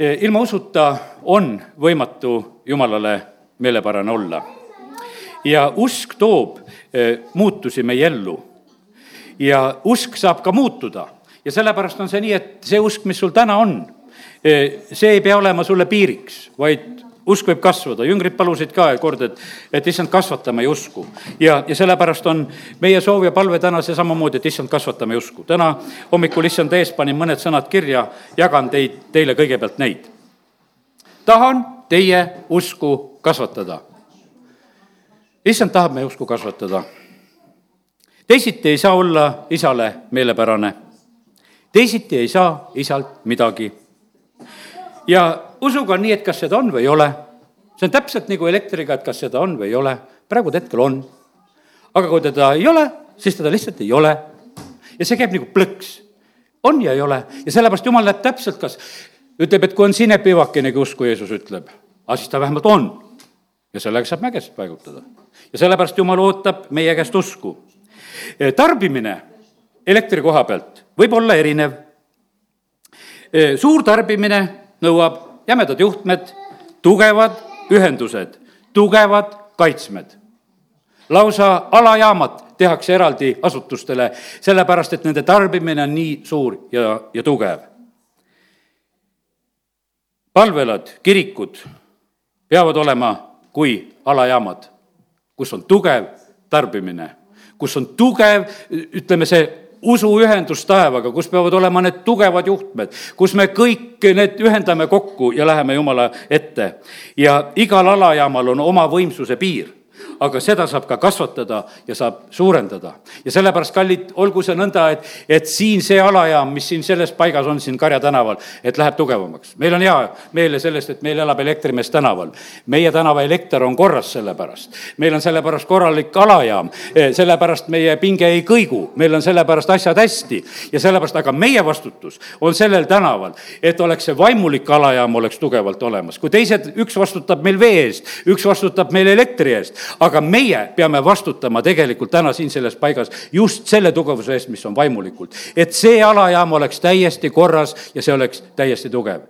ilma usuta on võimatu Jumalale meelepärane olla. ja usk toob eh, muutusi meie ellu. ja usk saab ka muutuda ja sellepärast on see nii, et see usk, mis sul täna on, eh, see ei pea olema sulle piiriks, vaid usk võib kasvada, jüngrid palusid ka kord, et, et issand, kasvata meie usku. ja, ja sellepärast on meie soov ja palve täna see samamoodi, et issand, kasvata meie usku. täna hommikul issand ees panin mõned sõnad kirja, jagan teid, teile kõigepealt neid. tahan teie usku kasvatada. issand tahab meie usku kasvatada. teisiti ei saa olla isale meelepärane. teisiti ei saa isalt midagi. ja usuga on nii, et kas seda on või ei ole. see on täpselt nagu elektriga, et kas seda on või ei ole. praegult hetkel on. aga kui teda ei ole, siis teda lihtsalt ei ole. ja see käib nagu plõks. on ja ei ole ja sellepärast jumal näeb täpselt, kas ütleb, et kui on sinepivakene kus, kui Jeesus ütleb, aga siis ta vähemalt on. ja sellega saab mägesid paigutada. ja sellepärast Jumal ootab meie käest usku. tarbimine elektri koha pealt võib olla erinev. suur tarbimine nõuab jämedad juhtmed, tugevad ühendused, tugevad kaitsmed. lausa alajaamad tehakse eraldi asutustele, sellepärast et nende tarbimine on nii suur ja, ja tugev. palvelad, kirikud peavad olema kui alajaamad, kus on tugev tarbimine, kus on tugev, ütleme, see usuühendus taevaga, kus peavad olema need tugevad juhtmed, kus me kõik need ühendame kokku ja läheme Jumala ette. ja igal alajaamal on oma võimsuse piir aga seda saab ka kasvatada ja saab suurendada. ja sellepärast, kallid, olgu see nõnda, et, et siin see alajaam, mis siin selles paigas on, siin Karja tänaval, et läheb tugevamaks. meil on hea meel sellest, et meil elab Elektrimees tänaval. meie tänava elekter on korras sellepärast. meil on sellepärast korralik alajaam, eh, sellepärast meie pinge ei kõigu, meil on sellepärast asjad hästi ja sellepärast, aga meie vastutus on sellel tänaval, et oleks see vaimulik alajaam oleks tugevalt olemas. kui teised, üks vastutab meil vee eest, üks vastutab meil elektri eest, aga meie peame vastutama tegelikult täna siin selles paigas just selle tugevuse eest, mis on vaimulikult. et see alajaam oleks täiesti korras ja see oleks täiesti tugev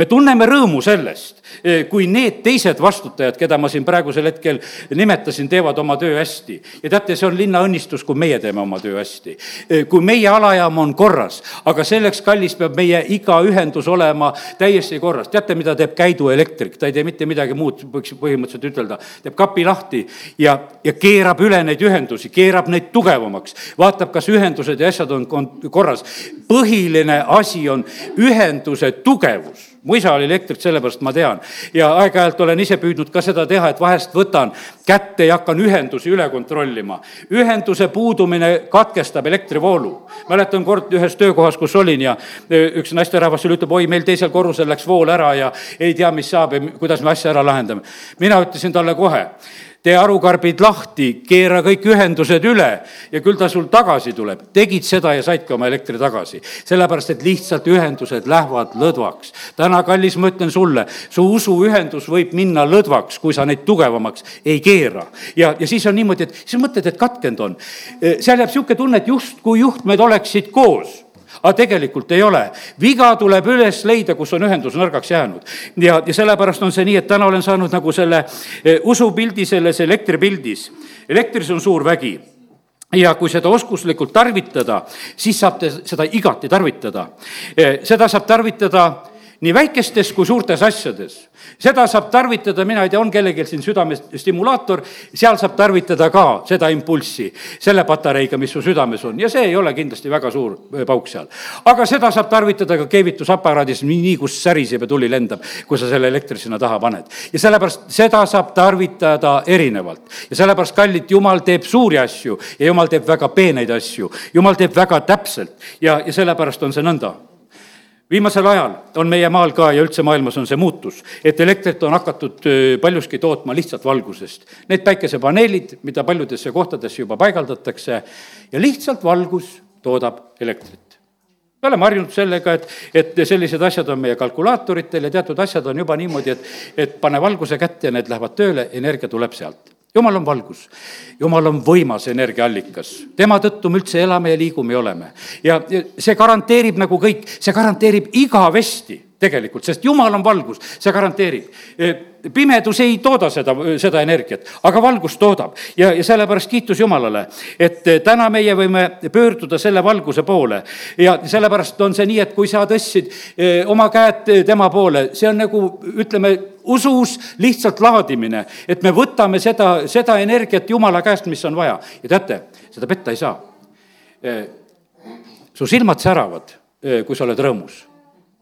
me tunneme rõõmu sellest, eh, kui need teised vastutajad, keda ma siin praegusel hetkel nimetasin, teevad oma töö hästi. ja teate, see on linna õnnistus, kui meie teeme oma töö hästi. Eh, kui meie alajaam on korras, aga selleks, kallis, peab meie iga ühendus olema täiesti korras. teate, mida teeb Käidu elektrik, ta ei tee mitte midagi muud, võiks põhimõtteliselt ütelda. teeb kapi lahti ja, ja keerab üle neid ühendusi, keerab neid tugevamaks, vaatab, kas ühendused ja asjad on korras. põhiline asi on ühenduse tugevus mu isa oli elektrik, sellepärast ma tean. ja aeg-ajalt olen ise püüdnud ka seda teha, et vahest võtan kätte ja hakkan ühendusi üle kontrollima. ühenduse puudumine katkestab elektrivoolu. mäletan kord ühes töökohas, kus olin ja e, üks naisterahvas seal ütleb, oi, meil teisel korrusel läks vool ära ja ei tea, mis saab ja kuidas me asja ära lahendame. mina ütlesin talle kohe tee arukarbid lahti, keera kõik ühendused üle ja küll ta sul tagasi tuleb. tegid seda ja saidki oma elektri tagasi. sellepärast, et lihtsalt ühendused lähevad lõdvaks. täna, kallis, ma ütlen sulle, su usuühendus võib minna lõdvaks, kui sa neid tugevamaks ei keera. ja, ja siis on niimoodi, et siis mõtled, et katkenud on. seal jääb niisugune tunne, et justkui juhtmed oleksid koos aga tegelikult ei ole. viga tuleb üles leida, kus on ühendus nõrgaks jäänud. ja, ja sellepärast on see nii, et täna olen saanud nagu selle eh, usupildi selles elektripildis. elektris on suur vägi ja kui seda oskuslikult tarvitada, siis saab te seda igati tarvitada. Eh, seda saab tarvitada nii väikestes kui suurtes asjades. seda saab tarvitada, mina ei tea, on kellelgi siin südames stimulaator, seal saab tarvitada ka seda impulssi selle patareiga, mis su südames on ja see ei ole kindlasti väga suur äh, pauk seal. aga seda saab tarvitada ka keevitusaparaadis, nii kus säriseb ja tuli lendab, kui sa selle elektri sinna taha paned. ja sellepärast seda saab tarvitada erinevalt ja sellepärast, kallid, jumal teeb suuri asju ja jumal teeb väga peeneid asju, jumal teeb väga täpselt ja, ja sellepärast on see nõnda viimasel ajal on meie maal ka ja üldse maailmas on see muutus, et elektrit on hakatud paljuski tootma lihtsalt valgusest. Need päikesepaneelid, mida paljudesse kohtadesse juba paigaldatakse ja lihtsalt valgus toodab elektrit me oleme harjunud sellega, et, et sellised asjad on meie kalkulaatoritel ja teatud asjad on juba niimoodi, et, et pane valguse kätte ja need lähevad tööle, energia tuleb sealt jumal on valgus, jumal on võimas energiaallikas, tema tõttu me üldse elame ja liigume ja oleme. ja see garanteerib nagu kõik, see garanteerib igavesti tegelikult, sest jumal on valgus, see garanteerib. pimedus ei tooda seda, seda energiat, aga valgus toodab ja, ja sellepärast kiitus Jumalale, et täna meie võime pöörduda selle valguse poole ja sellepärast on see nii, et kui sa tõstsid eh, oma käed tema poole, see on nagu ütleme, usus lihtsalt laadimine, et me võtame seda, seda energiat Jumala käest, mis on vaja ja teate, seda petta ei saa. Su silmad säravad, kui sa oled rõõmus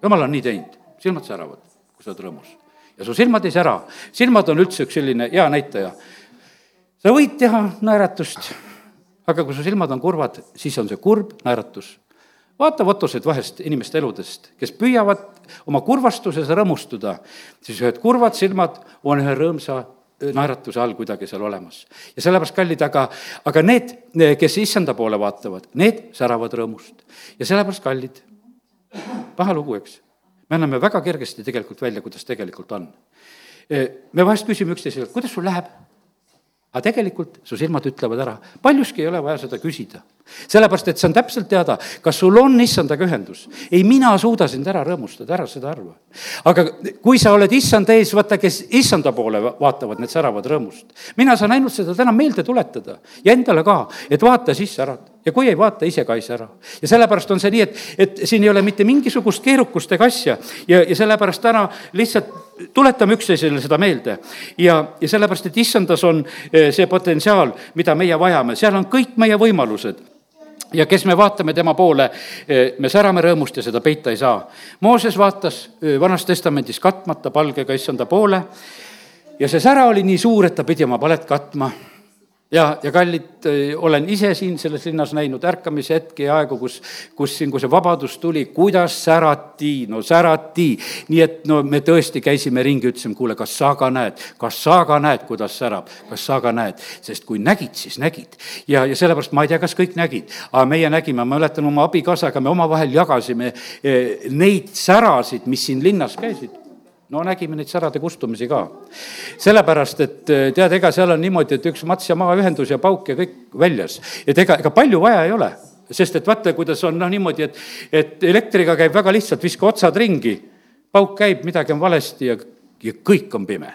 jumal on nii teinud, silmad säravad, kui sa oled rõõmus. ja su silmad ei sära, silmad on üldse üks selline hea näitaja. sa võid teha naeratust, aga kui su silmad on kurvad, siis on see kurb naeratus. vaata fotosid vahest inimeste eludest, kes püüavad oma kurvastuses rõõmustuda, siis ühed kurvad silmad on ühe rõõmsa naeratuse all kuidagi seal olemas. ja sellepärast, kallid, aga, aga need, kes issanda poole vaatavad, need säravad rõõmust. ja sellepärast, kallid, paha lugu, eks. me anname väga kergesti tegelikult välja, kuidas tegelikult on. me vahest küsime üksteiselt, kuidas sul läheb? aga tegelikult su silmad ütlevad ära, paljuski ei ole vaja seda küsida. Sellepärast, et see on täpselt teada, kas sul on issandaga ühendus. ei, mina suuda sind ära rõõmustada, ära seda arva. aga kui sa oled issanda ees, vaata, kes issanda poole vaatavad, need säravad rõõmust. mina saan ainult seda täna meelde tuletada ja endale ka, et vaata sisse ära ja kui ei vaata, ise ka ei sära. ja sellepärast on see nii, et, et siin ei ole mitte mingisugust keerukust ega asja ja, ja sellepärast täna lihtsalt tuletame üksteisele seda meelde. ja, ja sellepärast, et issandas on eh, see potentsiaal, mida meie vajame, seal on kõik meie võimalused ja kes me vaatame tema poole, eh, me särame rõõmust ja seda peita ei saa. Mooses vaatas eh, Vanas Testamendis katmata palgega issanda poole ja see sära oli nii suur, et ta pidi oma palet katma ja, ja kallid, olen ise siin selles linnas näinud ärkamise hetki ja aegu, kus, kus siin, kui see vabadus tuli, kuidas särati, no särati. nii et no me tõesti käisime ringi, ütlesime, kuule, kas sa ka näed, kas sa ka näed, kuidas särab, kas sa ka näed, sest kui nägid, siis nägid. ja, ja sellepärast ma ei tea, kas kõik nägid, aga meie nägime, ma mäletan oma abikaasaga, me omavahel jagasime eh, neid särasid, mis siin linnas käisid no nägime neid särade kustumisi ka. sellepärast, et eh, tead, ega seal on niimoodi, et üks mats ja maaühendus ja pauk ja kõik väljas. et ega, ega palju vaja ei ole, sest et vaata, kuidas on noh, niimoodi, et, et elektriga käib väga lihtsalt, viska otsad ringi, pauk käib, midagi on valesti ja, ja kõik on pime.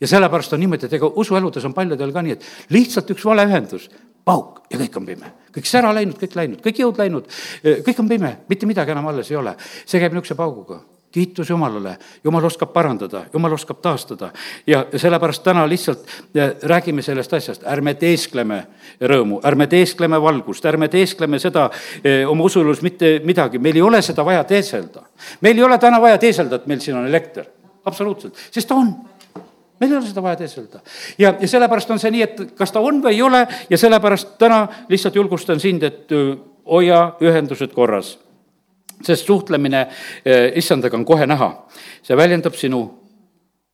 ja sellepärast on niimoodi, et ega usueludes on paljudel ka nii, et lihtsalt üks valeühendus, pauk ja kõik on pime. kõik sära läinud, kõik läinud, kõik jõud läinud, eh, kõik on pime, mitte midagi enam alles ei ole. see käib niisuguse pauguga kiitus Jumalale, Jumal oskab parandada, Jumal oskab taastada. Ja sellepärast täna lihtsalt räägime sellest asjast, ärme teeskleme rõõmu, ärme teeskleme valgust, ärme teeskleme seda eh, oma usulus mitte midagi, meil ei ole seda vaja teeselda. meil ei ole täna vaja teeselda, et meil siin on elekter, absoluutselt, sest ta on. Meil ei ole seda vaja teeselda. ja, ja sellepärast on see nii, et kas ta on või ei ole ja sellepärast täna lihtsalt julgustan sind, et hoia ühendused korras sest suhtlemine eh, issandaga on kohe näha. see väljendab sinu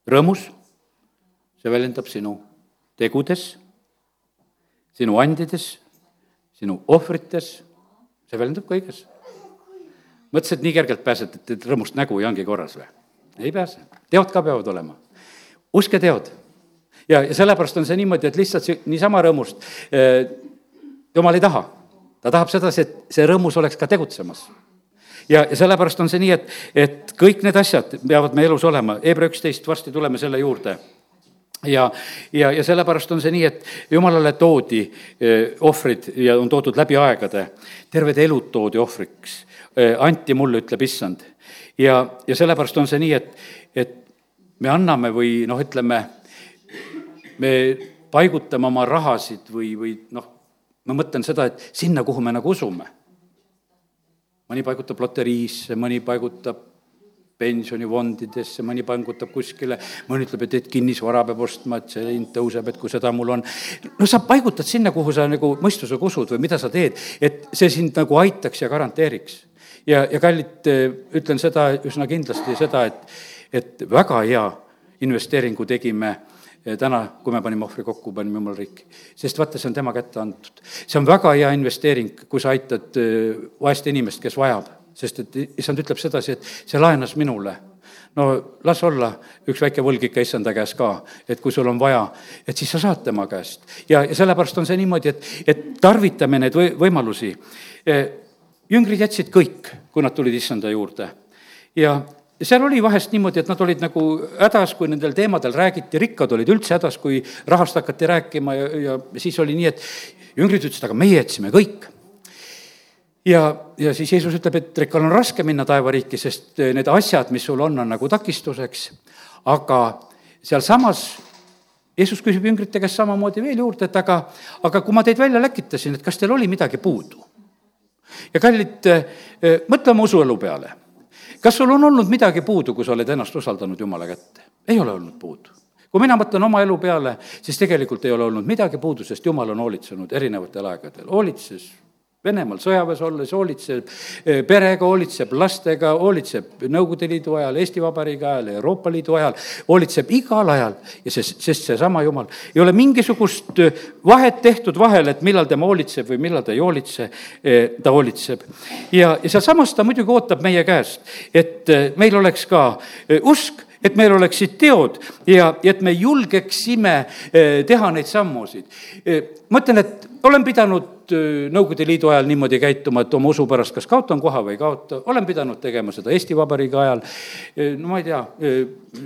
rõõmus, see väljendab sinu tegudes, sinu andides, sinu ohvrites, see väljendab kõiges. mõtlesid, nii kergelt pääsed, et rõõmust nägu ja ongi korras või? ei pääse, teod ka peavad olema. uske teod. ja, ja sellepärast on see niimoodi, et lihtsalt niisama rõõmust eh, jumal ei taha. ta tahab sedasi, et see rõõmus oleks ka tegutsemas ja, ja sellepärast on see nii, et, et kõik need asjad peavad meie elus olema, Hebra üksteist, varsti tuleme selle juurde. Ja, ja, ja sellepärast on see nii, et jumalale toodi eh, ohvrid ja on toodud läbi aegade, terved elud toodi ohvriks, eh, anti mulle, ütleb issand. ja, ja sellepärast on see nii, et, et me anname või noh, ütleme, me paigutame oma rahasid või, või noh, ma mõtlen seda, et sinna, kuhu me nagu usume mõni paigutab loteriisse, mõni paigutab pensionifondidesse, mõni pangutab kuskile, mõni ütleb, et, et kinnisvara peab ostma, et see hind tõuseb, et kui seda mul on. no sa paigutad sinna, kuhu sa nagu mõistusega usud või mida sa teed, et see sind nagu aitaks ja garanteeriks. ja, ja kallid, ütlen seda üsna kindlasti, seda, et, et väga hea investeeringu tegime täna, kui me panime ohvri kokku, panime jumala riiki. sest vaata, see on tema kätte antud. see on väga hea investeering, kui sa aitad äh, vaest inimest, kes vajab, sest et issand ütleb sedasi, et see laenas minule no las olla üks väike võlg ikka issanda käes ka, et kui sul on vaja, et siis sa saad tema käest. ja, ja sellepärast on see niimoodi, et, et tarvitame neid või, võimalusi. Äh, jüngrid jätsid kõik, kui nad tulid issanda juurde. ja seal oli vahest niimoodi, et nad olid nagu hädas, kui nendel teemadel räägiti, rikkad olid üldse hädas, kui rahast hakati rääkima ja, ja siis oli nii, et jüngrid ütlesid, aga meie jätsime kõik. ja, ja siis Jeesus ütleb, et rikkal on raske minna taevariiki, sest need asjad, mis sul on, on nagu takistuseks, aga sealsamas Jeesus küsib jüngrite käest samamoodi veel juurde, et aga, aga kui ma teid välja läkitasin, et kas teil oli midagi puudu? ja kallid, mõtle oma usuelu peale kas sul on olnud midagi puudu, kui sa oled ennast usaldanud Jumala kätte? ei ole olnud puudu. kui mina mõtlen oma elu peale, siis tegelikult ei ole olnud midagi puudu, sest Jumal on hoolitsenud erinevatel aegadel, hoolitses Venemaal sõjaväes olles hoolitseb eh, perega, hoolitseb lastega, hoolitseb Nõukogude Liidu ajal, Eesti Vabariigi ajal, Euroopa Liidu ajal, hoolitseb igal ajal ja sest, sest seesama Jumal, ei ole mingisugust eh, vahet tehtud vahel, et millal tema hoolitseb või millal ta ei hoolitse, eh, ta hoolitseb. ja, ja sealsamas ta muidugi ootab meie käest, et meil oleks ka usk, et meil oleksid teod ja, et me julgeksime teha neid sammusid. ma ütlen, et olen pidanud Äh, Nõukogude Liidu ajal niimoodi käituma, et oma usu pärast kas kaotan koha või ei kaota, olen pidanud tegema seda Eesti Vabariigi ajal, äh, no ma ei tea, äh,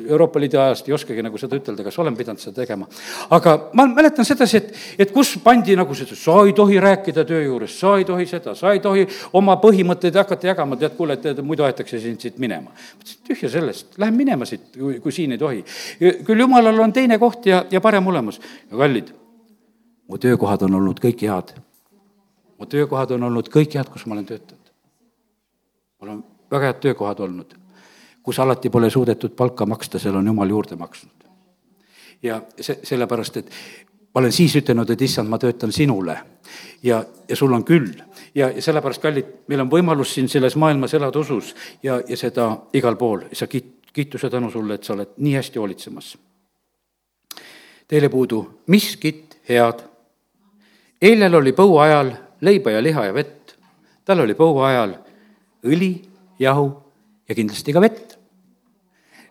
Euroopa Liidu ajast ei oskagi nagu seda ütelda, kas olen pidanud seda tegema. aga ma mäletan sedasi, et, et kus pandi nagu seda, sa ei tohi rääkida töö juures, sa ei tohi seda, sa ei tohi oma põhimõtteid hakata jagama, tead, kuule, et muidu aetakse sind siit minema. mõtlesin, tühja sellest, lähen minema siit, kui, kui siin ei tohi. küll jumalal on teine koht ja, ja parem olemas. kallid, mu töökohad on olnud kõik head mu töökohad on olnud kõik head, kus ma olen töötanud. mul on väga head töökohad olnud, kus alati pole suudetud palka maksta, seal on jumal juurde maksnud. ja see, sellepärast, et ma olen siis ütelnud, et issand, ma töötan sinule ja, ja sul on küll. ja, ja sellepärast, kallid, meil on võimalus siin selles maailmas elada usus ja, ja seda igal pool, sa kiit-, kiituse tänu sulle, et sa oled nii hästi hoolitsemas. Teile puudu miskit head. eilel oli põua ajal leiba ja liha ja vett. tal oli põua ajal õli, jahu ja kindlasti ka vett.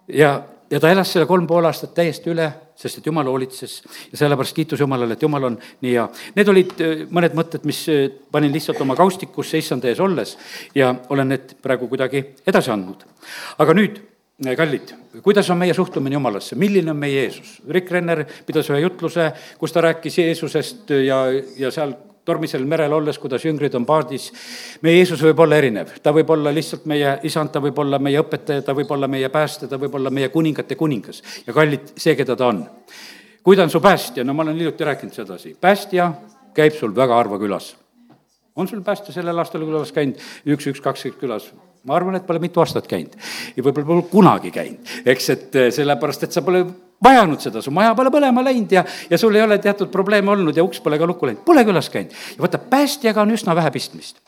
ja, ja ta elas selle kolm pool aastat täiesti üle, sest et jumal hoolitses ja sellepärast kiitus Jumalale, et Jumal on nii hea. Need olid äh, mõned mõtted, mis äh, panin lihtsalt oma kaustikusse issand ees olles ja olen need praegu kuidagi edasi andnud. aga nüüd äh, kallid, kuidas on meie suhtumine Jumalasse, milline on meie Jeesus? Rick Renner pidas ühe jutluse, kus ta rääkis Jeesusest ja, ja seal tormisel merel olles, kuidas jüngrid on paadis. meie Jeesus võib olla erinev, ta võib olla lihtsalt meie isand, ta võib olla meie õpetaja, ta võib olla meie päästja, ta võib olla meie kuningate kuningas ja kallid, see, keda ta on. kui ta on su päästja, no ma olen hiljuti rääkinud sedasi, päästja käib sul väga harva külas. on sul päästja sellel aastal külas käinud, üks, üks, kaks külas? Ma arvan, et pole mitu aastat käinud. Ja võib-olla pole kunagi käinud, eks, et eh, sellepärast, et sa pole vajanud seda, su maja pole põlema läinud ja, ja sul ei ole teatud probleeme olnud ja uks pole ka lukku läinud, pole külas käinud. ja vaata, päästjaga on üsna vähe pistmist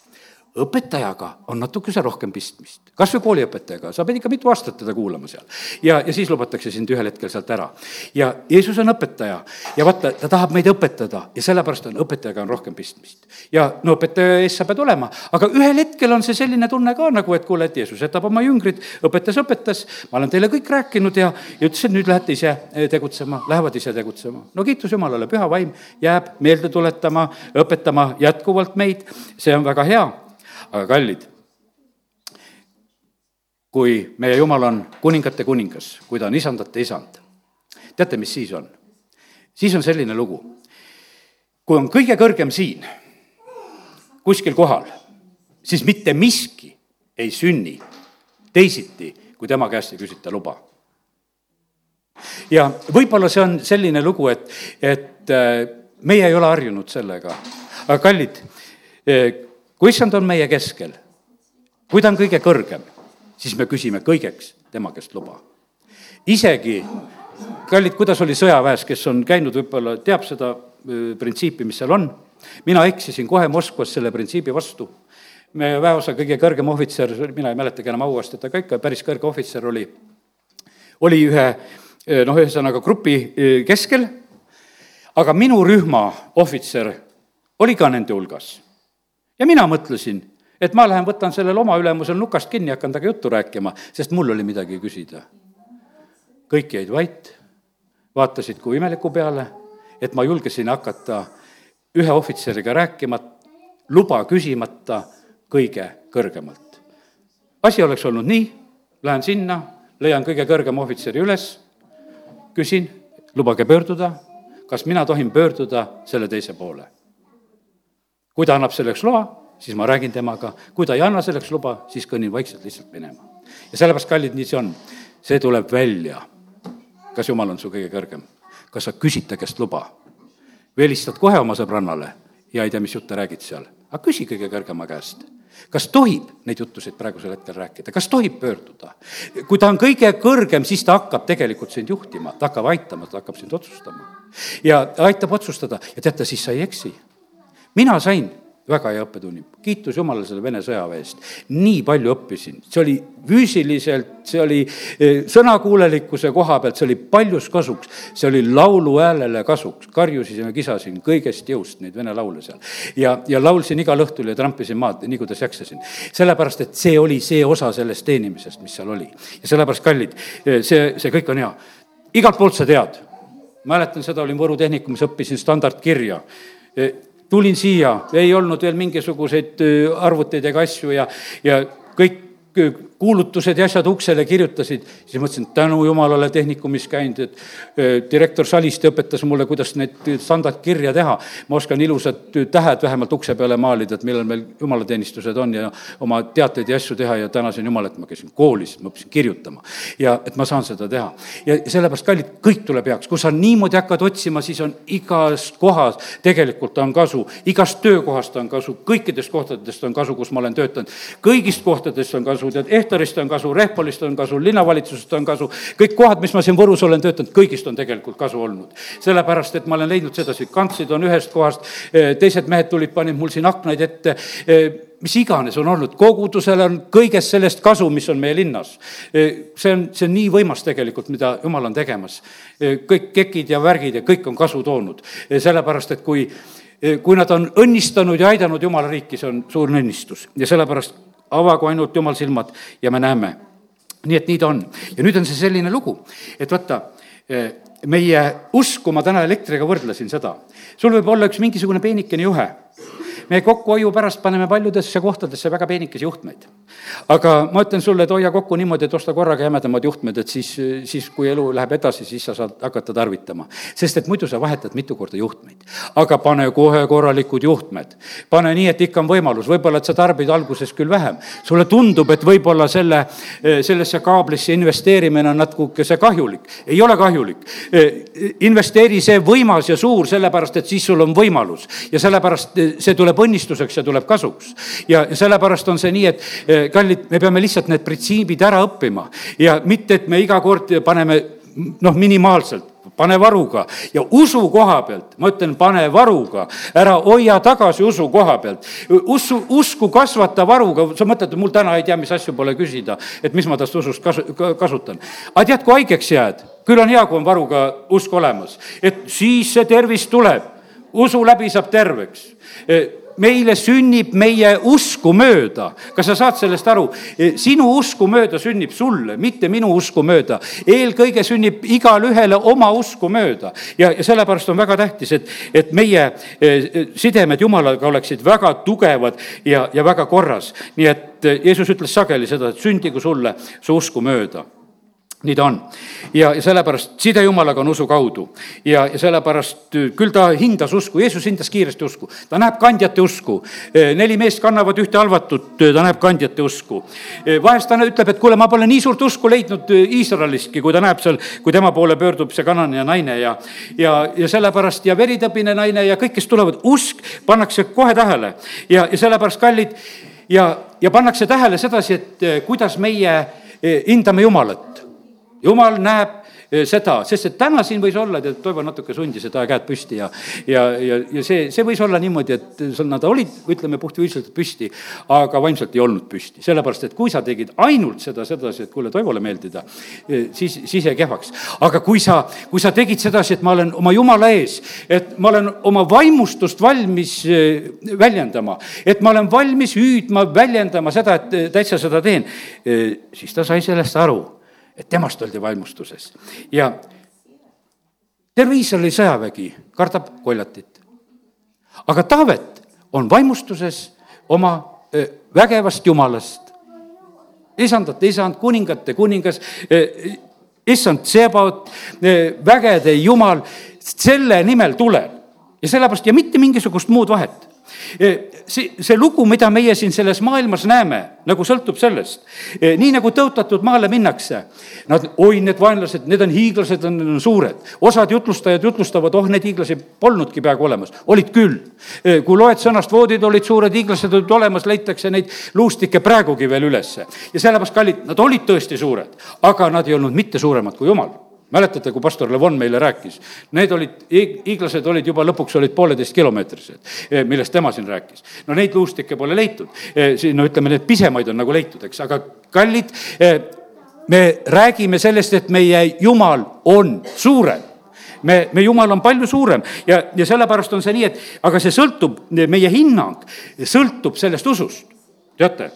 õpetajaga on natukese rohkem pistmist, kas või kooliõpetajaga, sa pead ikka mitu aastat teda kuulama seal. ja, ja siis lubatakse sind ühel hetkel sealt ära. ja Jeesus on õpetaja. Ja vaata, ta tahab meid õpetada ja sellepärast on õpetajaga on rohkem pistmist. ja no õpetaja ees sa pead olema, aga ühel hetkel on see selline tunne ka nagu, et kuule, et Jeesus jätab oma jüngrid, õpetas, õpetas, ma olen teile kõik rääkinud ja, ja ütles, et nüüd lähete ise eh, tegutsema, lähevad ise tegutsema. no kiitus Jumalale, püha vaim jääb meelde tuletama, õpetama jätkuvalt meid, see on väga hea aga kallid, kui meie Jumal on kuningate kuningas, kui ta on isandate isand, teate, mis siis on? siis on selline lugu, kui on kõige kõrgem siin, kuskil kohal, siis mitte miski ei sünni teisiti, kui tema käest ei küsita luba. ja võib-olla see on selline lugu, et, et äh, meie ei ole harjunud sellega, aga kallid, äh, kui issand on meie keskel, kui ta on kõige kõrgem, siis me küsime kõigeks tema käest luba. isegi, kallid, kuidas oli sõjaväes, kes on käinud, võib-olla teab seda printsiipi, mis seal on, mina eksisin kohe Moskvas selle printsiibi vastu. Meie väeosa kõige kõrgem ohvitser, mina ei mäletagi enam auastet, aga ikka päris kõrge ohvitser oli, oli ühe noh, ühesõnaga grupi keskel, aga minu rühma ohvitser oli ka nende hulgas ja mina mõtlesin, et ma lähen võtan sellel oma ülemusel nukast kinni, hakkan temaga juttu rääkima, sest mul oli midagi küsida. kõik jäid vait, vaatasid kui imeliku peale, et ma julgesin hakata ühe ohvitseriga rääkima, luba küsimata kõige kõrgemalt. asi oleks olnud nii, lähen sinna, leian kõige kõrgema ohvitseri üles, küsin, lubage pöörduda, kas mina tohin pöörduda selle teise poole. Kui ta annab selleks loa, siis ma räägin temaga, kui ta ei anna selleks luba, siis kõnnin vaikselt lihtsalt minema. ja sellepärast, kallid, nii see on. see tuleb välja. kas Jumal on su kõige kõrgem? kas sa küsid ta käest luba? või helistad kohe oma sõbrannale ja ei tea, mis jutte räägid seal? aga küsi kõige kõrgema käest kas tohib neid jutusid praegusel hetkel rääkida, kas tohib pöörduda? kui ta on kõige kõrgem, siis ta hakkab tegelikult sind juhtima, ta hakkab aitama, ta hakkab sind otsustama. ja aitab otsustada ja teate, siis sa ei eksi. Mina sain väga hea õppetunni, kiitus Jumalale selle Vene sõjaväe eest. nii palju õppisin, see oli füüsiliselt, see oli eh, sõnakuulelikkuse koha pealt, see oli paljus kasuks. see oli laulu häälele kasuks, karjusin ja kisasin kõigest jõust neid vene laule seal. ja, ja laulsin igal õhtul ja trampisin maad, nii kuidas jaksasin. sellepärast, et see oli see osa sellest teenimisest, mis seal oli. ja sellepärast, kallid, eh, see, see kõik on hea. igalt poolt sa tead mäletan seda, olin Võru Tehnikumis, õppisin standardkirja eh, tulin siia, ei olnud veel mingisuguseid arvuteid ega asju ja, ja kõik kuulutused ja asjad uksele kirjutasid, siis mõtlesin, tänu jumalale tehnikumis käinud, et direktor Saliste õpetas mulle, kuidas neid standardkirja teha. ma oskan ilusad tähed vähemalt ukse peale maalida, et millal meil jumalateenistused on ja oma teateid ja asju teha ja tänasin Jumalat, ma käisin koolis, ma õppisin kirjutama. ja et ma saan seda teha. ja sellepärast, kallid, kõik tuleb heaks, kui sa niimoodi hakkad otsima, siis on igas kohas tegelikult on kasu, igast töökohast on kasu, kõikidest kohtadest on kasu, kus ma olen töötanud. kõigist kohtadest on kasu, tead, Ehtorist on kasu, Rehpolist on kasu, linnavalitsusest on kasu, kõik kohad, mis ma siin Võrus olen töötanud, kõigist on tegelikult kasu olnud. sellepärast, et ma olen leidnud sedasi, kantslid on ühest kohast, eh, teised mehed tulid, panid mul siin aknaid ette, eh, mis iganes on olnud, kogudusel on kõigest sellest kasu, mis on meie linnas. Eh, see on, see on nii võimas tegelikult, mida jumal on tegemas. kõik kekid ja värgid ja kõik on kasu toonud, sellepärast et kui kui nad on õnnistanud ja aidanud Jumala riiki, see on suur õnnistus ja sellepärast avagu ainult jumal silmad ja me näeme. nii et nii ta on. ja nüüd on see selline lugu, et vaata, eh, meie usku ma täna elektriga võrdlesin seda. sul võib olla üks mingisugune peenikene juhe me kokkuhoiu pärast paneme paljudesse kohtadesse väga peenikesi juhtmeid. aga ma ütlen sulle, et hoia kokku niimoodi, et osta korraga jämedamad juhtmed, et siis, siis kui elu läheb edasi, siis sa saad hakata tarvitama. sest et muidu sa vahetad mitu korda juhtmeid. aga pane kohe korralikud juhtmed. pane nii, et ikka on võimalus, võib-olla et sa tarbid alguses küll vähem. sulle tundub, et võib-olla selle, sellesse kaablisse investeerimine on natukese kahjulik. ei ole kahjulik. investeeri see võimas ja suur, sellepärast et siis sul on võimalus ja sellepärast see tuleb tuleb õnnistuseks ja tuleb kasuks. ja sellepärast on see nii, et eh, kallid, me peame lihtsalt need printsiibid ära õppima ja mitte, et me iga kord paneme noh, minimaalselt pane varuga. Ja usu koha pealt, ma ütlen, pane varuga, ära hoia tagasi usu koha pealt. usu, usku kasvata varuga, sa mõtled, et mul täna ei tea, mis asju pole küsida, et mis ma tast usust kasu-, kasutan. aga tead, kui haigeks jääd, küll on hea, kui on varuga usk olemas, et siis see tervis tuleb, usu läbi saab terveks meile sünnib meie usku mööda. kas sa saad sellest aru? sinu usku mööda sünnib sulle, mitte minu usku mööda. eelkõige sünnib igale ühele oma usku mööda ja, ja sellepärast on väga tähtis, et, et meie e, sidemed Jumalaga oleksid väga tugevad ja, ja väga korras. nii et Jeesus ütles sageli seda, et sündigu sulle su usku mööda nii ta on. ja, ja sellepärast side Jumalaga on usu kaudu ja, ja sellepärast küll ta hindas usku, Jeesus hindas kiiresti usku, ta näeb kandjate usku. Äh, neli meest kannavad ühte halvatut, äh, ta näeb kandjate usku. vahest ta ütleb, et kuule, ma pole nii suurt usku leidnud Iisraelistki, kui ta näeb seal, kui tema poole pöördub see kanane naine ja, ja, ja sellepärast ja veritõbine naine ja kõik, kes tulevad, usk pannakse kohe tähele ja, ja sellepärast kallid ja, ja pannakse tähele sedasi, et kuidas meie hindame Jumalat jumal näeb eh, seda, sest et täna siin võis olla, tead, Toivo natuke sundis, et aja käed püsti ja, ja, ja, ja see, see võis olla niimoodi, et nad olid, ütleme, puhtfüüsiliselt püsti, aga vaimselt ei olnud püsti. sellepärast, et kui sa tegid ainult seda sedasi, et kuule, Toivole meeldida, eh, siis, siis jäi kehvaks. aga kui sa, kui sa tegid sedasi, et ma olen oma jumala ees, et ma olen oma vaimustust valmis eh, väljendama, et ma olen valmis hüüdma, väljendama seda, et täitsa seda teen, siis ta sai sellest aru et temast oldi vaimustuses ja terve Iisraeli sõjavägi kardab koljatit. aga Taavet on vaimustuses oma vägevast jumalast. isandate isand, kuningate kuningas, issand Sebaot, vägede jumal, selle nimel tulen. ja sellepärast ja mitte mingisugust muud vahet see, see lugu, mida meie siin selles maailmas näeme, nagu sõltub sellest. nii nagu tõotatud maale minnakse, nad, oi, need vaenlased, need on hiiglased, on, on suured. osad jutlustajad jutlustavad, oh, neid hiiglasi polnudki peaaegu olemas, olid küll. kui loed sõnast, voodid olid suured, hiiglased olid olemas, leitakse neid luustikke praegugi veel ülesse. ja sellepärast, kallid, nad olid tõesti suured, aga nad ei olnud mitte suuremad kui jumal mäletate, kui pastor Levon meile rääkis? Need olid, hiiglased olid juba lõpuks olid pooleteist kilomeetrised, eh, millest tema siin rääkis. no neid luustikke pole leitud, eh, siin no ütleme, need pisemaid on nagu leitud, eks, aga kallid, eh, me räägime sellest, et meie Jumal on suurem me, me Jumal on palju suurem ja, ja sellepärast on see nii, et aga see sõltub, meie hinnang sõltub sellest usust, teate.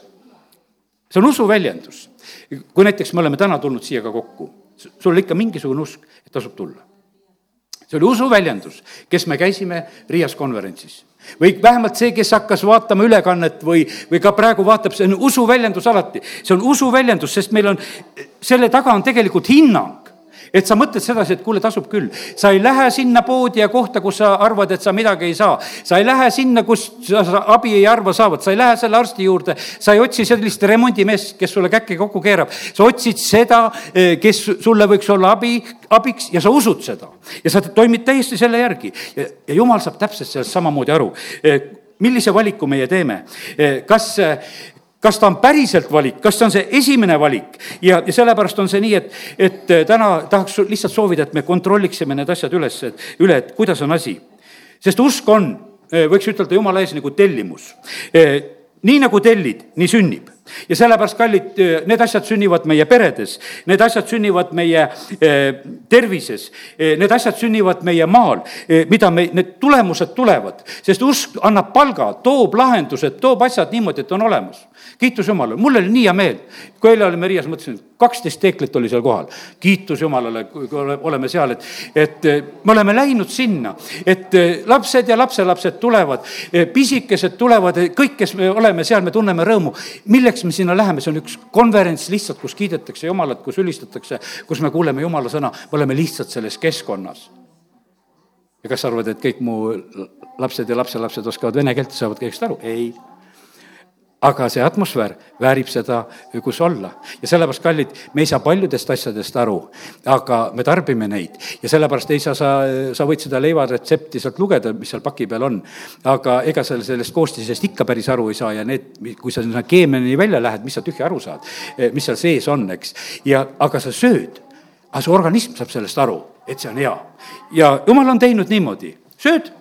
see on usu väljendus. kui näiteks me oleme täna tulnud siia ka kokku sul oli ikka mingisugune usk, et tasub tulla. see oli usuväljendus, kes me käisime Riias konverentsis või vähemalt see, kes hakkas vaatama ülekannet või, või ka praegu vaatab, see on usuväljendus alati. see on usuväljendus, sest meil on, selle taga on tegelikult hinnang et sa mõtled sedasi, et kuule, tasub küll. sa ei lähe sinna poodi ja kohta, kus sa arvad, et sa midagi ei saa. sa ei lähe sinna, kus sa abi ei arva saavat, sa ei lähe selle arsti juurde, sa ei otsi sellist remondimeest, kes sulle käkke kokku keerab. sa otsid seda, eh, kes sulle võiks olla abi, abiks ja sa usud seda. ja sa toimid täiesti selle järgi ja, ja jumal saab täpselt sellest samamoodi aru eh, millise valiku meie teeme. Eh, kas, kas ta on päriselt valik, kas see on see esimene valik? Ja, ja sellepärast on see nii, et, et äh, täna tahaks lihtsalt soovida, et me kontrolliksime need asjad üles, et üle, et kuidas on asi. sest usk on, äh, võiks ütelda jumala ees nagu tellimus. Äh, nii nagu tellid, nii sünnib. Ja sellepärast, kallid, need asjad sünnivad meie peredes, need asjad sünnivad meie tervises, need asjad sünnivad meie maal, mida me, need tulemused tulevad, sest usk annab palga, toob lahendused, toob asjad niimoodi, et on olemas kiitus Jumalale, mul oli nii hea meel, kui eile olime Riias, mõtlesin, kaksteist teeklit oli seal kohal. kiitus Jumalale, kui oleme seal, et, et eh, me oleme läinud sinna, et eh, lapsed ja lapselapsed tulevad, eh, pisikesed tulevad, kõik, kes me oleme seal, me tunneme rõõmu. milleks me sinna läheme, see on üks konverents lihtsalt, kus kiidetakse Jumalat, kus ülistatakse, kus me kuuleme Jumala sõna, me oleme lihtsalt selles keskkonnas. Ja kas sa arvad, et kõik mu lapsed ja lapselapsed oskavad vene keelt? Ja saavad kõigest aru? ei aga see atmosfäär väärib seda, kus olla. ja sellepärast, kallid, me ei saa paljudest asjadest aru, aga me tarbime neid. ja sellepärast ei saa sa, sa võid seda leivaretsepti sealt lugeda, mis seal paki peal on. aga ega sa sellest koostisest ikka päris aru ei saa ja need, kui sa sinna keemiani välja lähed, mis sa tühja aru saad, mis seal sees on, eks. ja, aga sa sööd, aga su organism saab sellest aru, et see on hea. ja jumal on teinud niimoodi, sööd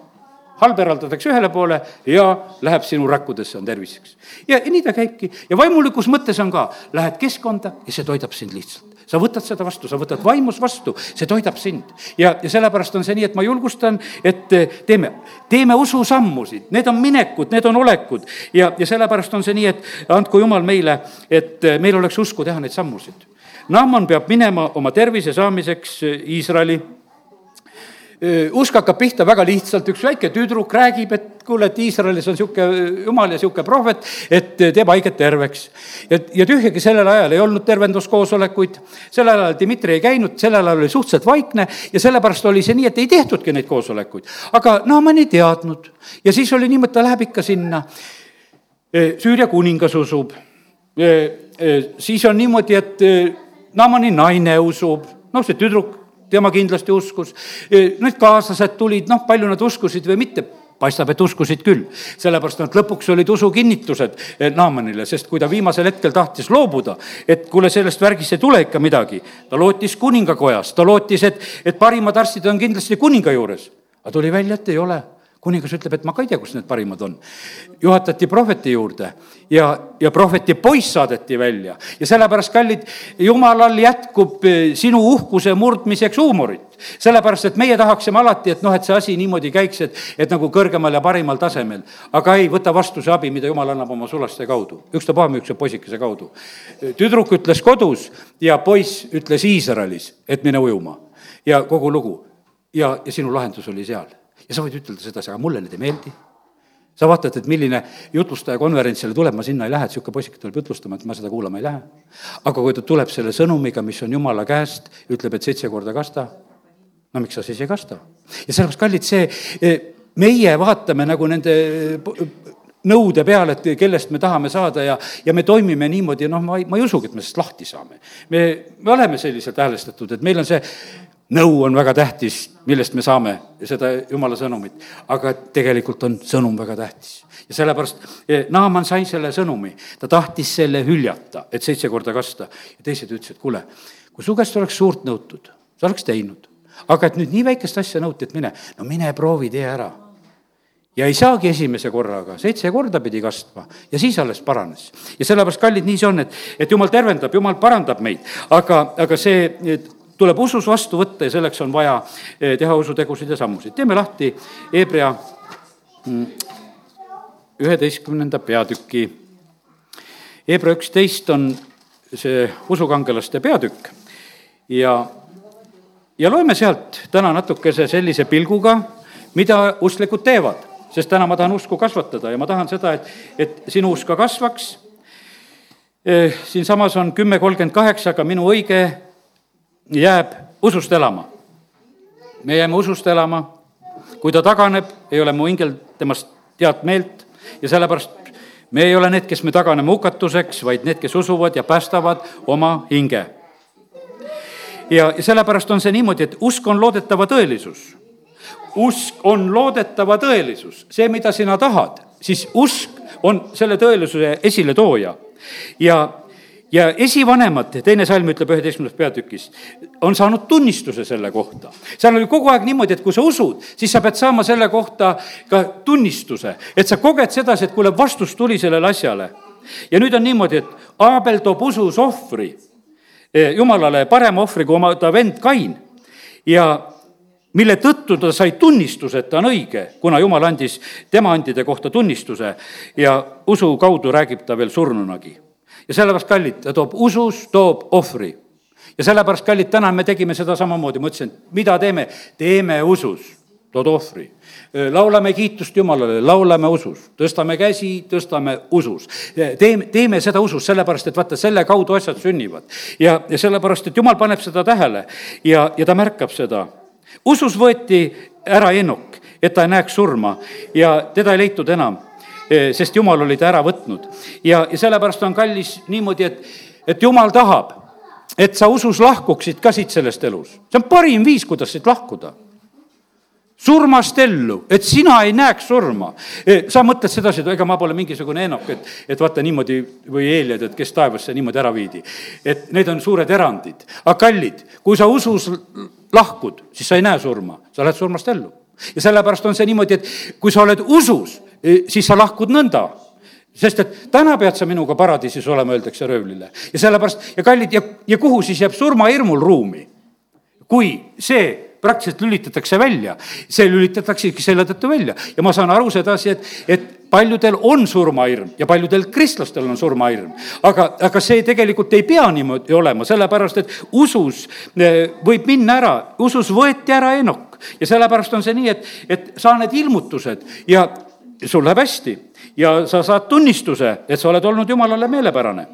halb eraldatakse ühele poole ja läheb sinu rakkudesse, on terviseks. ja nii ta käibki ja vaimulikus mõttes on ka, lähed keskkonda ja see toidab sind lihtsalt sa võtad seda vastu, sa võtad vaimus vastu, see toidab sind. ja, ja sellepärast on see nii, et ma julgustan, et eh, teeme, teeme ususammusid, need on minekud, need on olekud ja, ja sellepärast on see nii, et andku jumal meile, et eh, meil oleks usku teha neid sammusid. Naaman peab minema oma tervise saamiseks eh, Iisraeli usk hakkab pihta väga lihtsalt, üks väike tüdruk räägib, et kuule, et Iisraelis on niisugune jumal ja niisugune prohvet, et teeb haiget terveks. ja, ja tühjagi sellel ajal ei olnud tervenduskoosolekuid, sellel ajal Dmitri ei käinud, sellel ajal oli suhteliselt vaikne ja sellepärast oli see nii, et ei tehtudki neid koosolekuid. aga Naaman ei teadnud ja siis oli niimoodi, ta läheb ikka sinna. Süüria kuningas usub, siis on niimoodi, et Naamani naine usub, noh, see tüdruk tema kindlasti uskus. Need kaaslased tulid, noh, palju nad uskusid või mitte paistab, et uskusid küll, sellepärast nad lõpuks olid usukinnitused eh, Naamanile, sest kui ta viimasel hetkel tahtis loobuda, et kuule, sellest värgist ei tule ikka midagi, ta lootis kuningakojas, ta lootis, et, et parimad arstid on kindlasti kuninga juures. aga tuli välja, et ei ole kuningas ütleb, et ma ka ei tea, kus need parimad on. juhatati prohveti juurde ja, ja prohveti poiss saadeti välja ja sellepärast, kallid, jumalal jätkub eh, sinu uhkuse murdmiseks huumorit. sellepärast, et meie tahaksime alati, et noh, et see asi niimoodi käiks, et, et nagu kõrgemal ja parimal tasemel. aga ei, võta vastu see abi, mida jumal annab oma sulaste kaudu, ükstapuha niisuguse poisikese kaudu. tüdruk ütles kodus ja poiss ütles Iisraelis, et mine ujuma ja kogu lugu ja, ja sinu lahendus oli seal ja sa võid ütelda sedasi, aga mulle need ei meeldi. sa vaatad, et milline jutlustaja konverentsile tuleb, ma sinna ei lähe, et niisugune poisike tuleb jutlustama, et ma seda kuulama ei lähe. aga kui ta tuleb selle sõnumiga, mis on jumala käest, ütleb, et seitse korda kasta, no miks sa siis ei kasta? ja sellepärast, kallid, see, eh, meie vaatame nagu nende nõude peale, et kellest me tahame saada ja, ja me toimime niimoodi, noh, ma ei, ma ei usugi, et me sellest lahti saame. me, me oleme selliselt häälestatud, et meil on see nõu on väga tähtis, millest me saame seda jumala sõnumit, aga tegelikult on sõnum väga tähtis. ja sellepärast eh, Naaman sai selle sõnumi, ta tahtis selle hüljata, et seitse korda kasta. Ja teised ütlesid, kuule, kui su käest oleks suurt nõutud, sa oleks teinud. aga et nüüd nii väikest asja nõuti, et mine, no mine proovi, tee ära. Ja ei saagi esimese korraga, seitse korda pidi kastma. Ja siis alles paranes. ja sellepärast, kallid, nii see on, et, et jumal tervendab, jumal parandab meid, aga, aga see tuleb usus vastu võtta ja selleks on vaja eh, teha usutegusid ja sammusid. teeme lahti Hebra mm, üheteistkümnenda peatüki. Hebra üksteist on see usukangelaste peatükk ja, ja loeme sealt täna natukese sellise pilguga, mida usklikud teevad sest täna ma tahan usku kasvatada ja ma tahan seda, et, et sinu usk ka kasvaks. Eh, siinsamas on kümme kolmkümmend kaheksa, aga minu õige jääb usust elama. me jääme usust elama, kui ta taganeb, ei ole mu hingel temast head meelt ja sellepärast me ei ole need, kes me taganeme hukatuseks, vaid need, kes usuvad ja päästavad oma hinge. ja, ja sellepärast on see niimoodi, et usk on loodetava tõelisus usk on loodetava tõelisus, see, mida sina tahad, siis usk on selle tõelisuse esiletooja. ja, ja esivanemad, teine salm ütleb üheteistkümnendas peatükis, on saanud tunnistuse selle kohta. seal oli kogu aeg niimoodi, et kui sa usud, siis sa pead saama selle kohta ka tunnistuse, et sa koged sedasi, et kuule, vastus tuli sellele asjale. ja nüüd on niimoodi, et Aabel toob usus ohvri eh, jumalale parema ohvri kui oma ta vend Kain ja mille tõttu ta sai tunnistuse, et ta on õige, kuna jumal andis tema andide kohta tunnistuse ja usu kaudu räägib ta veel surnunagi. Ja sellepärast, kallid, ta toob usus, toob ohvri. ja sellepärast, kallid, täna me tegime seda samamoodi, ma ütlesin, et mida teeme, teeme usus, tood ohvri. Laulame kiitust Jumalale, laulame usus, tõstame käsi, tõstame usus. teeme, teeme seda usus, sellepärast et vaata, selle kaudu asjad sünnivad. ja, ja sellepärast, et Jumal paneb seda tähele ja, ja ta märkab seda. Usus võeti ära Enok, et ta ei näeks surma ja teda ei leitud enam, sest jumal oli ta ära võtnud. ja, ja sellepärast on kallis niimoodi, et, et jumal tahab, et sa usus lahkuksid ka siit sellest elus. see on parim viis, kuidas siit lahkuda surmast ellu, et sina ei näeks surma. Sa mõtled sedasi, et ega ma pole mingisugune Enok, et, et vaata niimoodi või Eeliad, et kes taevasse niimoodi ära viidi. et need on suured erandid, aga kallid, kui sa usus lahkud, siis sa ei näe surma, sa lähed surmast ellu. ja sellepärast on see niimoodi, et kui sa oled usus, siis sa lahkud nõnda sest et täna pead sa minuga paradiisis olema, öeldakse röövlile. ja sellepärast ja kallid ja, ja kuhu siis jääb surmahirmul ruumi? kui see praktiliselt lülitatakse välja. see lülitataksegi selle tõttu välja ja ma saan aru sedasi, et, et paljudel on surmahirm ja paljudel kristlastel on surmahirm. aga, aga see tegelikult ei pea niimoodi olema, sellepärast et usus eh, võib minna ära, usus võeti ära Enok ja sellepärast on see nii, et, et saa need ilmutused ja sul läheb hästi ja sa saad tunnistuse, et sa oled olnud jumalale meelepärane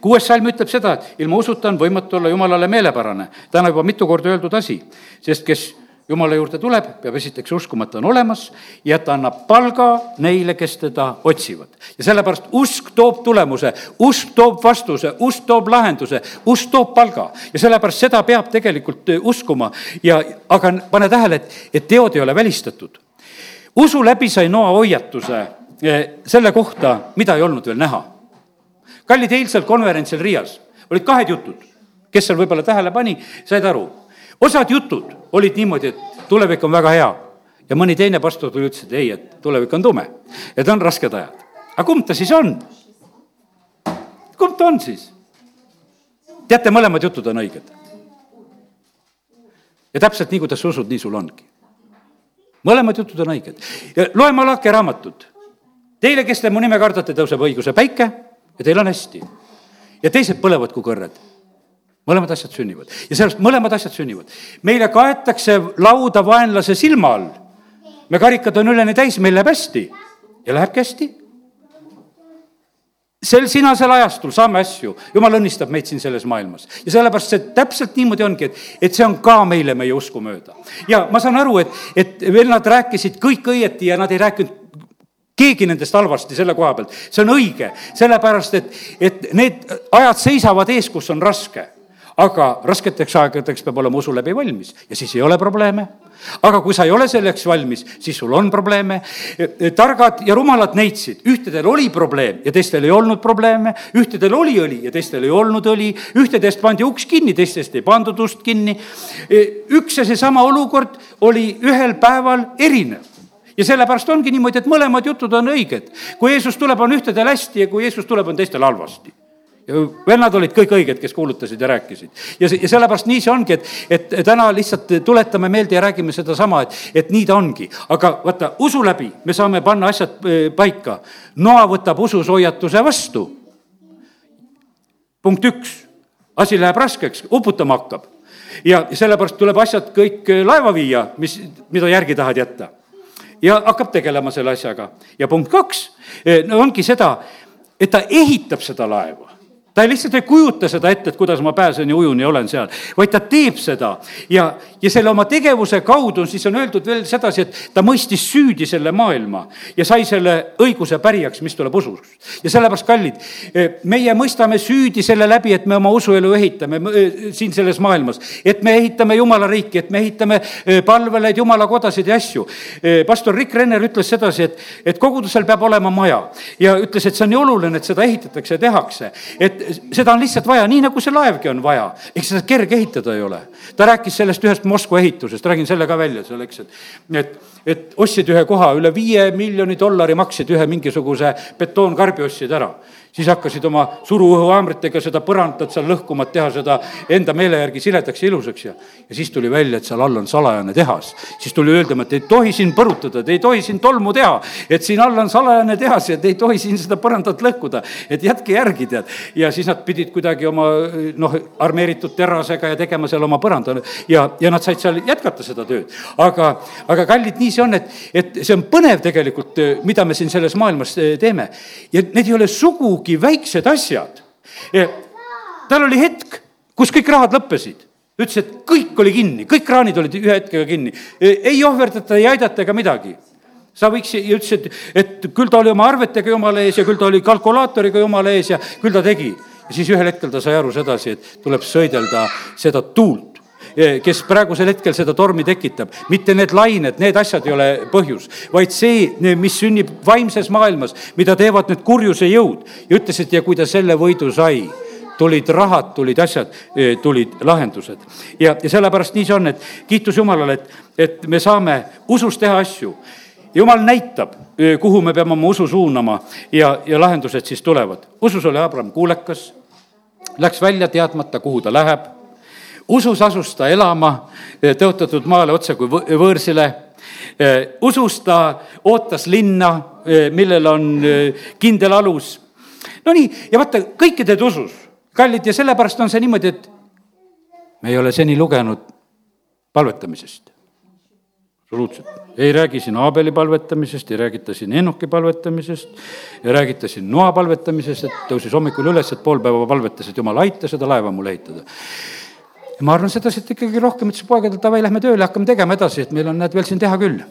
kuues salm ütleb seda, et ilma usuta on võimatu olla jumalale meelepärane. täna juba mitu korda öeldud asi, sest kes jumala juurde tuleb, peab esiteks uskuma, et ta on olemas ja ta annab palga neile, kes teda otsivad. ja sellepärast usk toob tulemuse, usk toob vastuse, usk toob lahenduse, usk toob palga ja sellepärast seda peab tegelikult uskuma ja, aga pane tähele, et, et teod ei ole välistatud. Usu läbi sai Noa hoiatuse äh, selle kohta, mida ei olnud veel näha kallid, eilsel konverentsil Riias olid kahed jutud, kes seal võib-olla tähele pani, said aru. osad jutud olid niimoodi, et tulevik on väga hea ja mõni teine pastor tuli, ütles, et ei, et tulevik on tume, et on rasked ajad. aga kumb ta siis on? kumb ta on siis? teate, mõlemad jutud on õiged. ja täpselt nii, kuidas sa usud, nii sul ongi. Mõlemad jutud on õiged. loe Malachi raamatut. Teile, kes te mu nime kardate, tõuseb õiguse päike ja teil on hästi. ja teised põlevad kui kõrred. mõlemad asjad sünnivad ja sellest mõlemad asjad sünnivad. meile kaetakse lauda vaenlase silma all. me karikad on üleni täis, meil läheb hästi ja lähebki hästi sel sinasel ajastul saame asju, jumal õnnistab meid siin selles maailmas. ja sellepärast see täpselt niimoodi ongi, et, et see on ka meile meie usku mööda. ja ma saan aru, et, et veel nad rääkisid kõik õieti ja nad ei rääkinud keegi nendest halvasti selle koha pealt, see on õige, sellepärast et, et need ajad seisavad ees, kus on raske aga rasketeks aegadeks peab olema usu läbi valmis ja siis ei ole probleeme. Aga kui sa ei ole selleks valmis, siis sul on probleeme. targad ja rumalad neitsid, ühtedel oli probleem ja teistel ei olnud probleeme, ühtedel oli õli ja teistel ei olnud õli, ühtedest pandi uks kinni, teistest ei pandud ust kinni. üks ja seesama olukord oli ühel päeval erinev ja sellepärast ongi niimoodi, et mõlemad jutud on õiged. kui Jeesus tuleb, on ühtedel hästi ja kui Jeesus tuleb, on teistel halvasti vennad olid kõik õiged, kes kuulutasid ja rääkisid. ja, ja sellepärast nii see ongi, et, et täna lihtsalt tuletame meelde ja räägime sedasama, et, et nii ta ongi. aga vaata, usu läbi me saame panna asjad eh, paika. noa võtab usus hoiatuse vastu. punkt üks, asi läheb raskeks, uputama hakkab. ja sellepärast tuleb asjad kõik eh, laeva viia, mis, mida järgi tahad jätta. ja hakkab tegelema selle asjaga. ja punkt kaks, eh, no ongi seda, et ta ehitab seda laeva ta lihtsalt ei kujuta seda ette, et kuidas ma pääsen ja ujun ja olen seal, vaid ta teeb seda ja, ja selle oma tegevuse kaudu siis on öeldud veel sedasi, et ta mõistis süüdi selle maailma ja sai selle õiguse pärijaks, mis tuleb usust. ja sellepärast, kallid, meie mõistame süüdi selle läbi, et me oma usuelu ehitame siin selles maailmas, et me ehitame Jumala riiki, et me ehitame palveleid, Jumala kodasid ja asju. pastor Rick Renner ütles sedasi, et, et kogudusel peab olema maja ja ütles, et see on nii oluline, et seda ehitatakse ja tehakse, et seda on lihtsalt vaja, nii nagu see laevgi on vaja. eks seda kerge ehitada ei ole. ta rääkis sellest ühest Moskva ehitusest, räägin selle ka välja seal, eks, et, et, et ostsid ühe koha, üle viie miljoni dollari maksid ühe mingisuguse betoonkarbi ostsid ära siis hakkasid oma suruõhuhaamritega seda põrandat seal lõhkuma, et teha seda enda meele järgi siledaks ja ilusaks ja, ja siis tuli välja, et seal all on salajane tehas. siis tuli öeldama, et ei tohi siin põrutada, te ei tohi siin tolmu teha, et siin all on salajane tehas ja te ei tohi siin seda põrandat lõhkuda, et jätke järgi, tead. ja siis nad pidid kuidagi oma noh, armeeritud terasega ja tegema seal oma põranda ja, ja nad said seal jätkata seda tööd. aga, aga kallid, nii see on, et, et see on põnev tegelikult, mida me siin selles maailmas teeme ja need ei ole sugugi sugugi väiksed asjad. tal oli hetk, kus kõik rahad lõppesid ütles, et kõik oli kinni, kõik kraanid olid ühe hetkega kinni. ei ohverdata, ei aidata ega midagi. sa võiks, ja ütles, et, et küll ta oli oma arvetega jumala ees ja küll ta oli kalkulaatoriga jumala ees ja küll ta tegi. ja siis ühel hetkel ta sai aru sedasi, et tuleb sõidelda seda tuult kes praegusel hetkel seda tormi tekitab. mitte need lained, need asjad ei ole põhjus, vaid see, mis sünnib vaimses maailmas, mida teevad need kurjuse jõud. ja ütles, et ja kui ta selle võidu sai tulid rahad, tulid asjad, eh, tulid lahendused. ja, ja sellepärast nii see on, et kiitus Jumalale, et, et me saame usus teha asju. jumal näitab, eh, kuhu me peame oma usu suunama ja, ja lahendused siis tulevad. usus oli Abram kuulekas, läks välja teadmata, kuhu ta läheb usus asus ta elama eh, tõotatud maale otse kui võõrsile. Eh, usus ta ootas linna, eh, millel on kindel alus. Nonii, ja vaata, kõike teed usus, kallid, ja sellepärast on see niimoodi, et me ei ole seni lugenud palvetamisest. absoluutselt, ei räägi siin Aabeli palvetamisest, ei räägita siin Enoki palvetamisest, ei räägita siin noa palvetamisest, et tõusis hommikul üles, et pool päeva palvetas, et jumal, aita seda laeva mul ehitada ja ma arvan sedasi, et ikkagi rohkem ütles poegadele, davai, lähme tööle, hakkame tegema edasi, et meil on, näed, veel siin teha küll.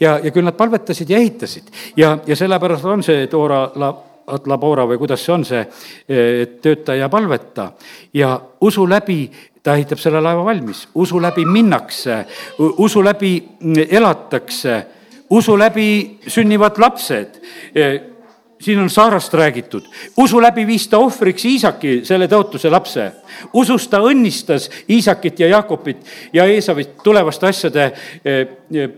ja, ja küll nad palvetasid ja ehitasid. Ja, ja sellepärast on see Toora la-, Atlabora või kuidas see on see, et tööta ja palveta. Ja usu läbi ta ehitab selle laeva valmis, usu läbi minnakse, usu läbi elatakse, usu läbi sünnivad lapsed siin on Saarast räägitud, usu läbi viis ta ohvriks Iisaki, selle tõotuse lapse. usus ta õnnistas Iisakit ja Jaakobit ja Eesavit tulevaste asjade eh, eh,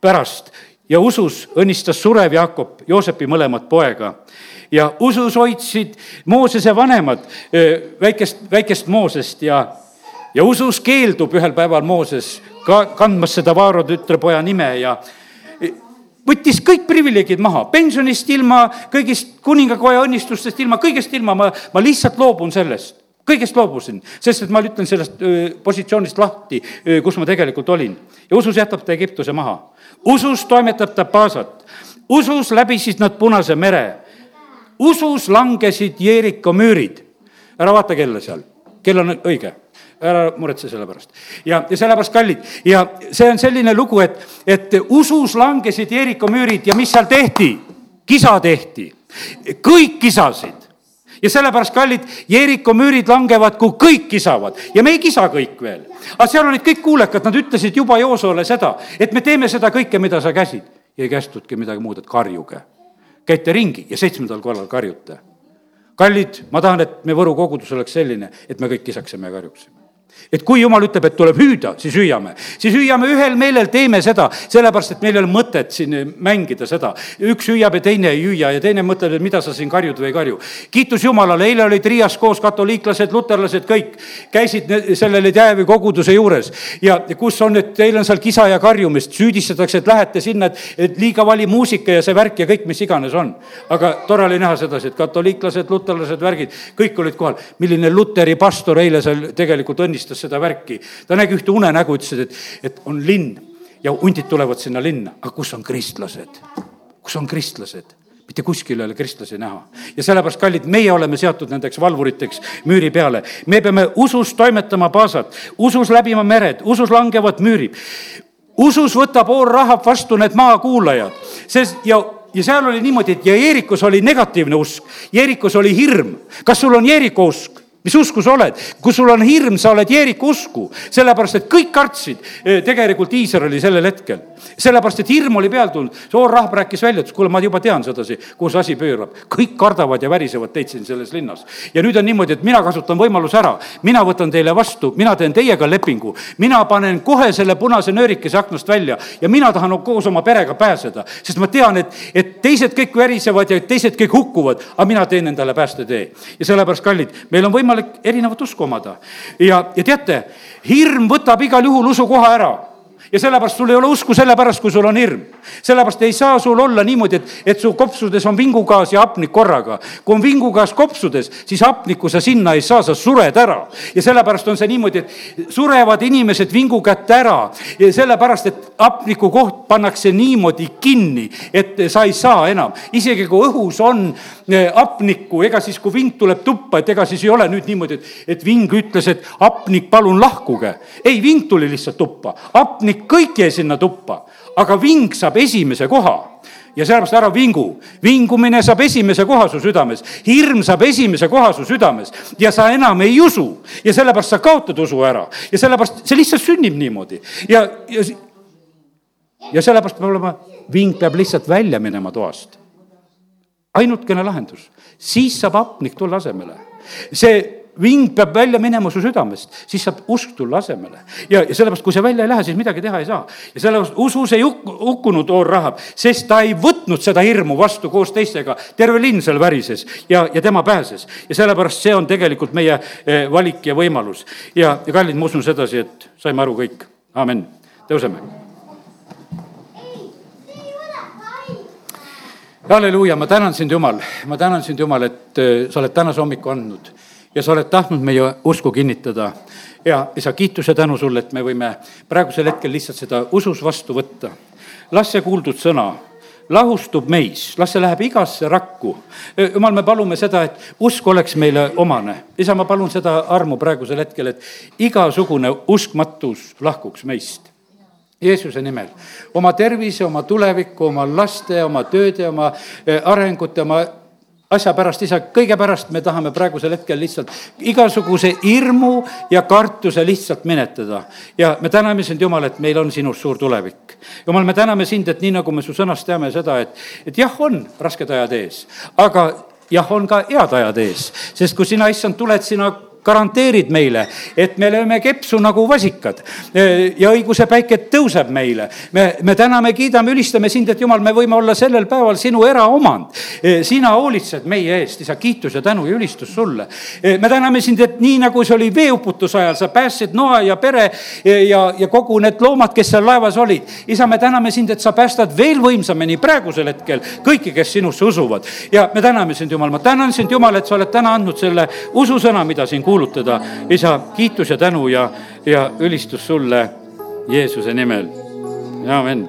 pärast. Ja usus õnnistas surev Jaakop Joosepi mõlemat poega. Ja usus hoidsid Moosese vanemad eh, väikest, väikest Moosest ja, ja usus keeldub ühel päeval Mooses ka kandmas seda Vaaro tütrepoja nime ja võttis kõik privileegid maha, pensionist ilma, kõigist kuningakoja õnnistustest ilma, kõigest ilma, ma, ma lihtsalt loobun sellest. kõigest loobusin, sest et ma ütlen sellest positsioonist lahti, kus ma tegelikult olin. ja usus jätab ta Egiptuse maha. usus toimetab ta Paasat. usus läbisid nad Punase mere. usus langesid Jeeriko müürid. ära vaata kella seal, kell on õige ära muretse selle pärast. ja, ja sellepärast kallid ja see on selline lugu, et, et usus langesid Jeeriko müürid ja mis seal tehti? kisa tehti, kõik kisasid ja sellepärast, kallid, Jeeriko müürid langevad, kui kõik kisavad ja me ei kisa kõik veel. aga seal olid kõik kuulekad, nad ütlesid juba Joosole seda, et me teeme seda kõike, mida sa käsid. ja ei kästudki midagi muud, et karjuge. käite ringi ja seitsmendal korral karjute. kallid, ma tahan, et me Võru kogudus oleks selline, et me kõik kisaksime ja karjuksime et kui jumal ütleb, et tuleb hüüda, siis hüüame. siis hüüame ühel meelel, teeme seda, sellepärast et meil ei ole mõtet siin mängida seda. üks hüüab ja teine ei hüüa ja teine mõtleb, et mida sa siin karjud või ei karju. kiitus Jumalale, eile olid Riias koos katoliiklased, luterlased, kõik käisid selle Ledjajevi koguduse juures ja kus on, et teil on seal kisa ja karjumist, süüdistatakse, et lähete sinna, et, et liiga vali muusika ja see värk ja kõik, mis iganes on. aga tore oli näha sedasi, et katoliiklased, luterlased, värgid, kõik olid kohal. milline Luteri pastor eile seal tegelikult õnnistas imetles seda värki. ta nägi ühte unenägu, ütles, et, et on linn ja hundid tulevad sinna linna, aga kus on kristlased? kus on kristlased? mitte kuskil ei ole kristlasi näha. ja sellepärast, kallid, meie oleme seatud nendeks valvuriteks müüri peale. me peame usus toimetama paasat, usus läbima mered, usus langevad müürib. usus võtab Oor Rahab vastu need maakuulajad, sest ja ja seal oli niimoodi, et ja Jeerikus oli negatiivne usk, Jeerikus oli hirm. kas sul on Jeeriku usk? Mis usku sa oled? kui sul on hirm, sa oled Jeeriku usku, sellepärast et kõik kartsid eh, tegelikult Iisraeli sellel hetkel. sellepärast, et hirm oli peal tulnud. Soor Rahv rääkis välja, ütles, kuule, ma juba tean sedasi, kuhu see asi pöörab. kõik kardavad ja värisevad teid siin selles linnas. ja nüüd on niimoodi, et mina kasutan võimaluse ära, mina võtan teile vastu, mina teen teiega lepingu, mina panen kohe selle punase nöörikese aknast välja ja mina tahan koos oma perega pääseda, sest ma tean, et, et teised kõik värisevad ja teised kõik hukkuvad, aga mina teen endale päästetee. ja sellepärast, kallid, meil on võimalik võimalik erinevat usku omada. ja, ja teate, hirm võtab igal juhul usukoha ära ja sellepärast sul ei ole usku sellepärast, kui sul on hirm. sellepärast ei saa sul olla niimoodi, et, et su kopsudes on vingugaas ja hapnik korraga. kui on vingugaas kopsudes, siis hapnikku sa sinna ei saa, sa sured ära. ja sellepärast on see niimoodi, et surevad inimesed vingu kätte ära ja sellepärast, et hapniku koht pannakse niimoodi kinni, et sa ei saa enam. isegi kui õhus on eh, hapnikku, ega siis, kui ving tuleb tuppa, et ega siis ei ole nüüd niimoodi, et, et ving ütles, et hapnik, palun lahkuge. ei, ving tuli lihtsalt tuppa, hapnik kõik jäi sinna tuppa, aga ving saab esimese koha. Ja sellepärast ära vingu. vingumine saab esimese koha su südames, hirm saab esimese koha su südames. Ja sa enam ei usu. Ja sellepärast sa kaotad usu ära. Ja sellepärast see lihtsalt sünnib niimoodi. Ja, ja, ja sellepärast peab olema, ving peab lihtsalt välja minema toast. ainukene lahendus, siis saab hapnik tulla asemele. see ving peab välja minema su südamest, siis saab usk tulla asemele. ja, ja sellepärast, kui see välja ei lähe, siis midagi teha ei saa. ja sellepärast usus ei huk-, hukkunud Oor Rahab, sest ta ei võtnud seda hirmu vastu koos teistega. terve linn seal värises ja, ja tema pääses. ja sellepärast see on tegelikult meie eh, valik ja võimalus. ja, ja kallid, ma usun sedasi, et saime aru kõik. amin. tõuseme halleluuja, ma tänan sind, Jumal, ma tänan sind, Jumal, et eh, sa oled tänase hommiku andnud ja sa oled tahtnud meie usku kinnitada. ja isa, kiitus ja tänu sulle, et me võime praegusel hetkel lihtsalt seda usus vastu võtta. las see kuuldud sõna lahustub meis, las see läheb igasse rakku. jumal, me palume seda, et usk oleks meile omane. isa, ma palun seda armu praegusel hetkel, et igasugune uskmatus lahkuks meist. Jeesuse nimel, oma tervise, oma tuleviku, oma laste, oma tööde, oma arengute, oma asja pärast, isa, kõige pärast me tahame praegusel hetkel lihtsalt igasuguse hirmu ja kartuse lihtsalt menetleda. ja me täname sind, Jumal, et meil on sinust suur tulevik. Jumal, me täname sind, et nii nagu me su sõnast teame seda, et, et jah, on rasked ajad ees, aga jah, on ka head ajad ees, sest kui sina, issand, tuled, sina garanteerid meile, et me lööme kepsu nagu vasikad ja õiguse päike tõuseb meile. me, me täname, kiidame, ülistame sind, et jumal, me võime olla sellel päeval sinu eraomand. sina hoolitsed meie eest, isa, kiitus ja tänu ja ülistus sulle. me täname sind, et nii nagu see oli veeuputuse ajal, sa päästsid Noa ja pere ja, ja kogu need loomad, kes seal laevas olid. isa, me täname sind, et sa päästad veel võimsamini praegusel hetkel kõiki, kes sinusse usuvad. ja me täname sind, Jumal, ma tänan sind, Jumal, et sa oled täna andnud selle ususõna, mida siin kuuleme kuulutada. isa, kiitus ja tänu ja, ja ülistus sulle Jeesuse nimel. amin